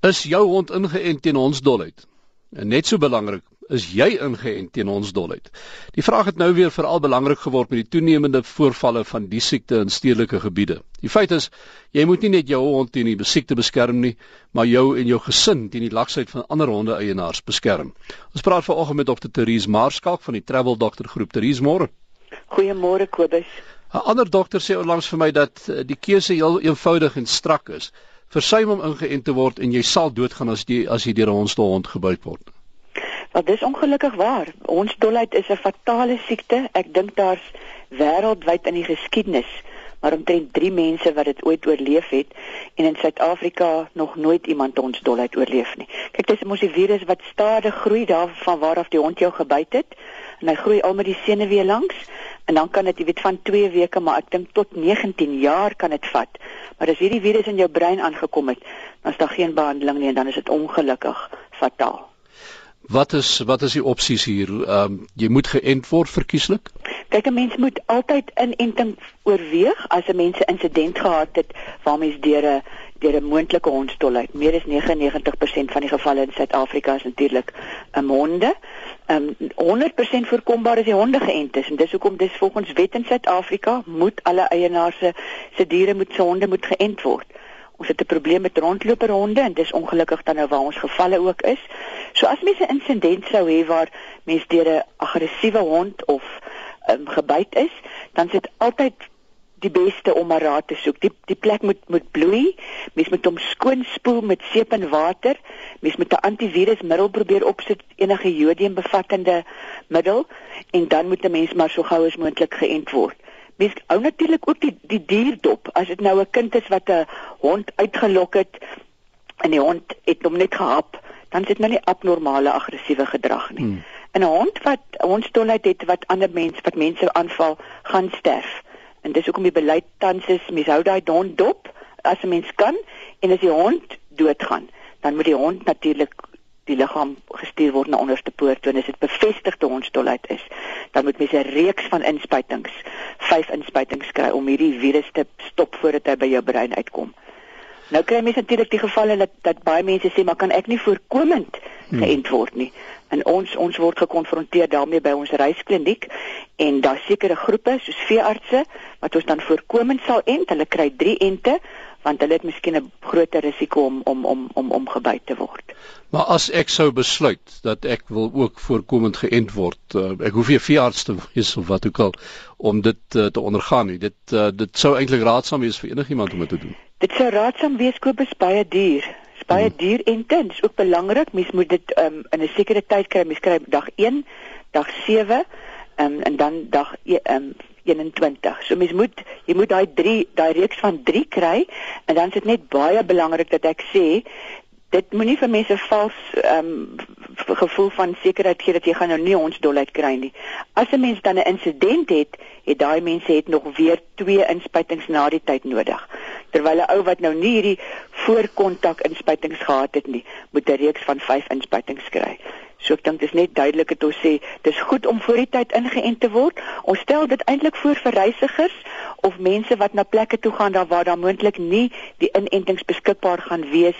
Is jou hond ingeënt teen hondsdolheid? En net so belangrik, is jy ingeënt teen hondsdolheid? Die vraag het nou weer veral belangrik geword met die toenemende voorvalle van die siekte in stedelike gebiede. Die feit is, jy moet nie net jou hond teen die siekte beskerm nie, maar jou en jou gesin teen die laksheid van ander honde eienaars beskerm. Ons praat vanoggend met Dr. Therese Marskalk van die Travel Doctor Groep. Therese, môre. Goeiemôre Kobus. 'n Ander dokter sê onlangs vir my dat eh, die keuse heel eenvoudig en strak is versuim om ingeënt te word en jy sal doodgaan as jy as jy deur 'n hondsdolhond gebyt word. Wat dis ongelukkig waar. Hondsdolheid is 'n fatale siekte. Ek dink daar's wêreldwyd in die geskiedenis maar omtrent 3 mense wat dit ooit oorleef het en in Suid-Afrika nog nooit iemand hondsdolheid oorleef nie. Kyk, dis mos die virus wat stadig groei daar van waar af die hond jou gebyt het en hy groei al met die senuwee langs en dan kan dit jy weet van 2 weke maar ek dink tot 19 jaar kan dit vat. Maar as hierdie virus in jou brein aangekom het, dan is daar geen behandeling nie en dan is dit ongelukkig fataal. Wat is wat is die opsies hier? Ehm um, jy moet geënt word verkieslik? Kyk, 'n mens moet altyd inenting oorweeg as 'n mens 'n insident gehad het waar mens deur 'n deur 'n moontlike hondsdolheid. Meer as 99% van die gevalle in Suid-Afrika is natuurlik 'n honde um, ehm, 100% voorkombaar is die honde geënt is en dis hoekom dis volgens wet in Suid-Afrika moet alle eienaars se se diere moet se honde moet geënt word. Ons het 'n probleem met rondloper honde en dis ongelukkig dan nou waar ons gevalle ook is. So as mense 'n insident sou hê waar mense deur 'n aggressiewe hond of um, gebyt is, dan sit altyd die beste om 'n raad te soek. Die die plek moet moet bloei. Mens moet hom skoon spoel met seep en water. Mens moet 'n antivirusmiddel probeer opsit, enige jodium bevattende middel en dan moet 'n mens maar so gou as moontlik geënt word. Mens hou natuurlik ook die die dier dop. As dit nou 'n kind is wat 'n hond uitgelok het en die hond het hom net gehap, dan sit nou nie abnormale aggressiewe gedrag nie. Hmm. 'n Hond wat hondstolheid het wat ander mense wat mense aanval, gaan sterf. En dis hoekom die beleid tans is, mens hou daai hond dop as 'n mens kan en as die hond doodgaan, dan moet die hond natuurlik die liggaam gestuur word na onderste poort toe en as dit bevestigde hondsdolheid is, dan moet mens 'n reeks van inspuitings, vyf inspuitings kry om hierdie virus te stop voordat hy by jou brein uitkom. Nou kry mense natuurlik die gevalle dat dat baie mense sê maar kan ek nie voorkomend hmm. geënt word nie. En ons ons word gekonfronteer daarmee by ons reiskliniek en daar sekere groepe soos veeartse wat ons dan voorkomend sal ent. Hulle kry 3 ente want hulle het miskien 'n groter risiko om om om om om gebyt te word. Maar as ek sou besluit dat ek wil ook voorkomend geënt word, uh, ek hoef nie 'n veearts te wees of wat ook al om dit uh, te ondergaan nie. Dit uh, dit sou eintlik raadsaam wees vir enigiemand om dit te doen. Dit sou raadsaam wees koop is baie duur. Baie hmm. duur en is ook belangrik. Mens moet dit um, in 'n sekere tyd kry. Mens kry dag 1, dag 7 um, ehm, en dan dag um, 21. So mens moet jy moet daai 3 daai reeks van 3 kry en dan is dit net baie belangrik dat ek sê dit moenie vir mense vals ehm um, gevoel van sekerheid gee dat jy gaan nou nie ons dolheid kry nie. As 'n mens dan 'n insident het, het daai mense het nog weer twee inspuitings na die tyd nodig. Terwyl 'n ou wat nou nie hierdie voorkontak inspuitings gehad het nie, moet 'n reeks van 5 inspuitings kry. So ek dink dit is net duidelik dat ons sê dis goed om voor die tyd ingeënt te word. Ons stel dit eintlik voor vir reisigers of mense wat na plekke toe gaan daar waar daar moontlik nie die inentings beskikbaar gaan wees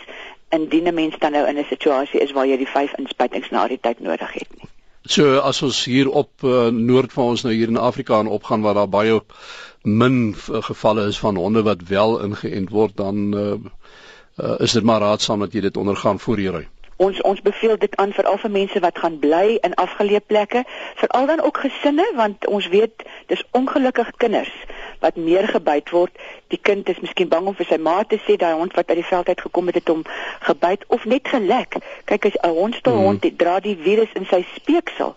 indien 'n mens dan nou in 'n situasie is waar jy die vyf inspuitings na die tyd nodig het nie. So as ons hier op uh, noord van ons nou hier in Afrika aan opgaan waar daar baie min uh, gevalle is van honde wat wel ingeënt word dan uh, uh, is dit maar raadsaam dat jy dit ondergaan voor jy ry. Ons ons beveel dit aan vir al vir mense wat gaan bly in afgeleë plekke, veral dan ook gesinne want ons weet dis ongelukkig kinders wat meer gebyt word. Die kind is miskien bang om vir sy ma te sê daai hond wat uit die veld uit gekom het het hom gebyt of net gelek. Kyk as 'n hond stil hond mm. dra die virus in sy speeksel.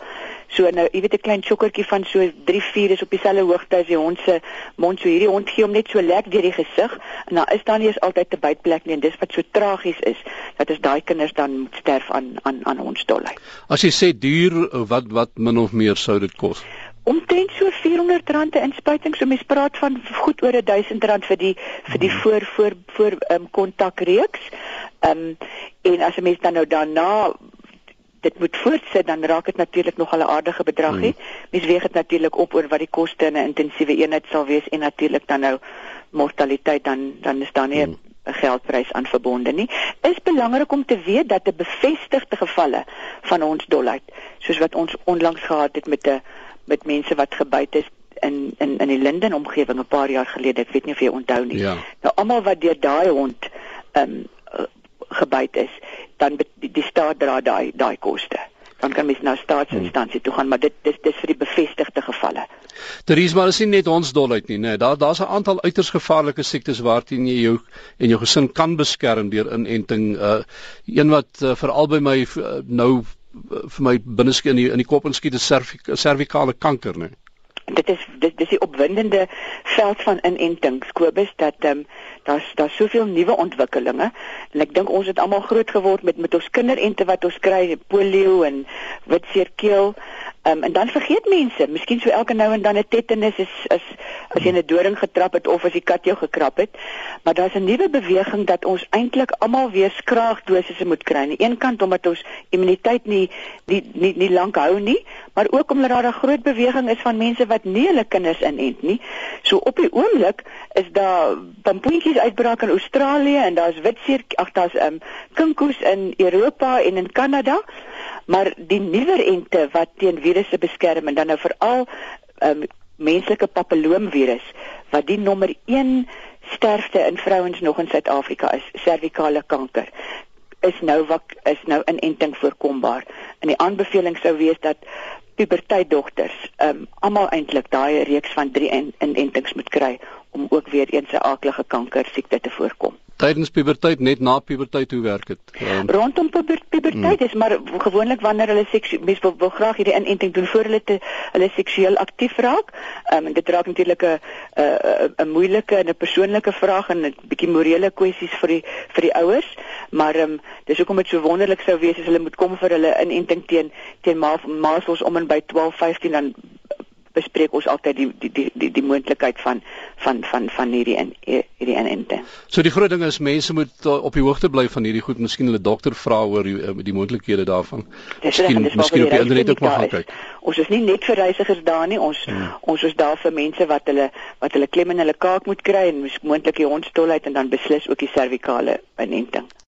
So nou, jy weet 'n klein sokkertjie van so 3-4 is op dieselfde hoogte as die hond se mond. So hierdie hond gee hom net so lek deur die gesig en daar is dan nie eens altyd 'n bytplek nie en dis wat so tragies is dat as daai kinders dan moet sterf aan aan aan hondsdolheid. As jy sê duur wat wat min of meer sou dit kos? omtrent so R400 inspuiting so mens praat van goed oor R1000 vir die vir die hmm. voor voor voor ehm um, kontakreeks. Ehm um, en as 'n mens dan nou daarna dit moet voortsit dan raak dit natuurlik nog 'n aardige bedrag. Hmm. Mens weeg dit natuurlik op oor wat die koste in 'n intensiewe eenheid sal wees en natuurlik dan nou mortaliteit dan dan is daar nie hmm. 'n geldprys aan verbonde nie. Is belangrik om te weet dat 'n bevestigde gevalle van ons dolheid, soos wat ons onlangs gehad het met 'n met mense wat gebyt is in in in die Linden omgewing 'n paar jaar gelede, ek weet nie of jy onthou nie. Ja. Nou almal wat deur daai hond ehm um, gebyt is, dan die, die staat dra daai daai koste dan kan mens na staatsinstansie toe gaan maar dit dis dis vir die bevestigde gevalle. Teries maar is nie net ons dolheid nie, nee, daar daar's 'n aantal uiters gevaarlike siektes waarteen jy jou en jou gesin kan beskerm deur inenting. Uh een wat uh, veral by my uh, nou uh, vir my binneskien in die, in die kop inskiet is servikale kanker, nee dit is dit dis die opwindende veld van inentings Kobus dat ehm um, daar's daar's soveel nuwe ontwikkelinge. En ek dink ons het almal groot geword met met ons kinderente wat ons kry polio en witseerkeel Um, en dan vergeet mense, miskien so elke nou en dan 'n tetanus is is as jy 'n doring getrap het of as die kat jou gekrap het. Maar daar's 'n nuwe beweging dat ons eintlik almal weer skraagdosisse moet kry. Aan die een kant omdat ons immuniteit nie nie nie, nie lank hou nie, maar ook omdat daar 'n groot beweging is van mense wat nie hulle kinders inent nie. So op die oomblik is daar pampoentjies uitbraak in Australië en daar's witseer ag daar's um kinkoes in Europa en in Kanada maar die nuwer ente wat teen virusse beskerm en dan nou veral um, menslike papilloomvirus wat die nommer 1 sterfte in vrouens nog in Suid-Afrika is servikale kanker is nou wat is nou inenting voorkombaar. En die aanbeveling sou wees dat puberteitdogters um, almal eintlik daai reeks van 3 inentings moet kry om ook weer eens 'n aaklige kanker siekte te voorkom tydens puberteit net na puberteit hoe werk dit? Um, Rondom puberteit mm. is maar gewoonlik wanneer hulle seksueel mens wil, wil graag hierdie inenting doen voor hulle te hulle seksueel aktief raak. Ehm um, dit raak natuurlik 'n 'n 'n moeilike en 'n persoonlike vraag en 'n bietjie morele kwessies vir die vir die ouers, maar ehm um, dis hoekom dit so wonderlik sou wees as hulle moet kom vir hulle inenting teen teen maasels om en by 12, 15 dan bespreek ons altyd die die die die, die moontlikheid van van van van hierdie in hierdie inente. So die groot ding is mense moet op die hoogte bly van hierdie goed, miskien hulle dokter vra oor die, uh, die moontlikhede daarvan. Miskien miskien op die internet ook maar kyk. Ons is nie net vir reisigers daar nie, ons hmm. ons is daar vir mense wat hulle wat hulle klem in hulle kaak moet kry en moontlik die hondstolheid en dan beslis ook die servikale inenting.